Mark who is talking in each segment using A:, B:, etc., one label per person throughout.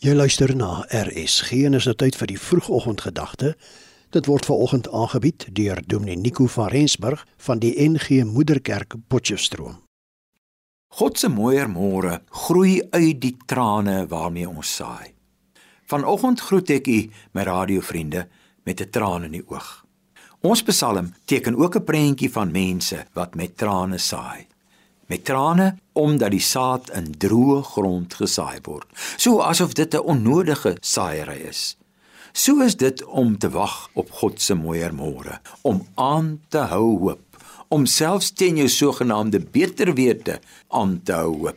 A: Jy luister na RSG en is nou tyd vir die vroegoggendgedagte. Dit word veraloggend aangebied deur Dominee Nico van Rensburg van die NG Moederkerk Potchefstroom.
B: God se mooier môre groei uit die trane waarmee ons saai. Vanoggend groet ek u, my radiovriende, met 'n traan in die oog. Ons Psalm teken ook 'n prentjie van mense wat met trane saai met trane omdat die saad in droë grond gesaai word. So asof dit 'n onnodige saaiery is. So is dit om te wag op God se mooier môre, om aan te hou hoop, om selfs teen jou sogenaamde beter wete aan te hou hoop.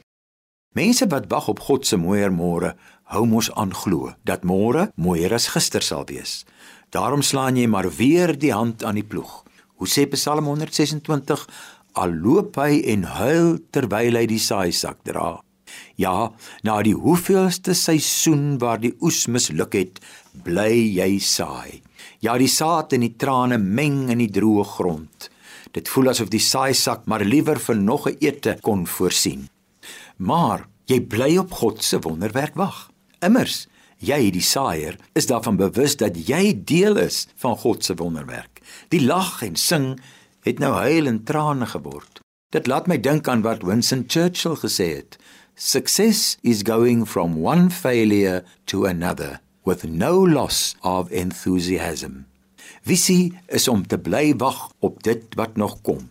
B: Mense wat wag op God se mooier môre, hou mos aan glo dat môre mooier as gister sal wees. Daarom slaan jy maar weer die hand aan die ploeg. Hoe sê Psalm 126: al loop hy en huil terwyl hy die saaisak dra. Ja, na die hoeveelste seisoen waar die oes misluk het, bly jy saai. Ja, die saad en die trane meng in die droë grond. Dit voel asof die saaisak maar liewer vir nog 'n ete kon voorsien. Maar jy bly op God se wonderwerk wag. Immers, jy die saaier is daarvan bewus dat jy deel is van God se wonderwerk. Die lag en sing het nou huil en trane geword. Dit laat my dink aan wat Winston Churchill gesê het: Success is going from one failure to another with no loss of enthusiasm. Visie is om te bly wag op dit wat nog kom.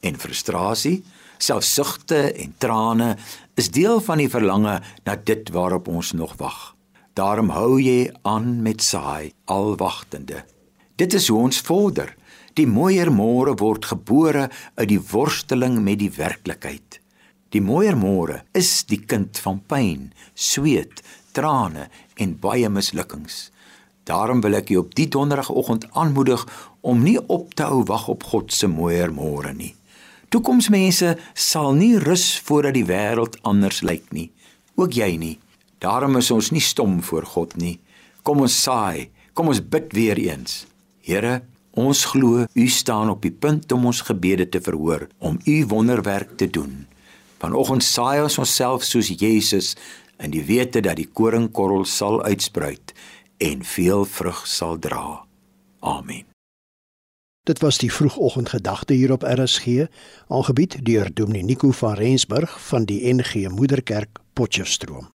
B: En frustrasie, selfsugte en trane is deel van die verlange na dit waarop ons nog wag. Daarom hou jy aan met saai al wagtende. Dit is hoe ons vorder. Die mooier môre word gebore uit die worsteling met die werklikheid. Die mooier môre is die kind van pyn, sweet, trane en baie mislukkings. Daarom wil ek u op die donderdagoggend aanmoedig om nie op te hou wag op God se mooier môre nie. Toekomsmense sal nie rus voordat die wêreld anders lyk nie. Ook jy nie. Daarom is ons nie stom voor God nie. Kom ons saai, kom ons bid weer eens. Here, Ons glo U staan op die punt om ons gebede te verhoor, om U wonderwerk te doen. Vanoggend saai ons onsself soos Jesus in die wete dat die koringkorrel sal uitspruit en veel vrug sal dra. Amen.
A: Dit was die vroegoggendgedagte hier op RSG, aangebied deur Dominee Nico van Rensburg van die NG Moederkerk Potchefstroom.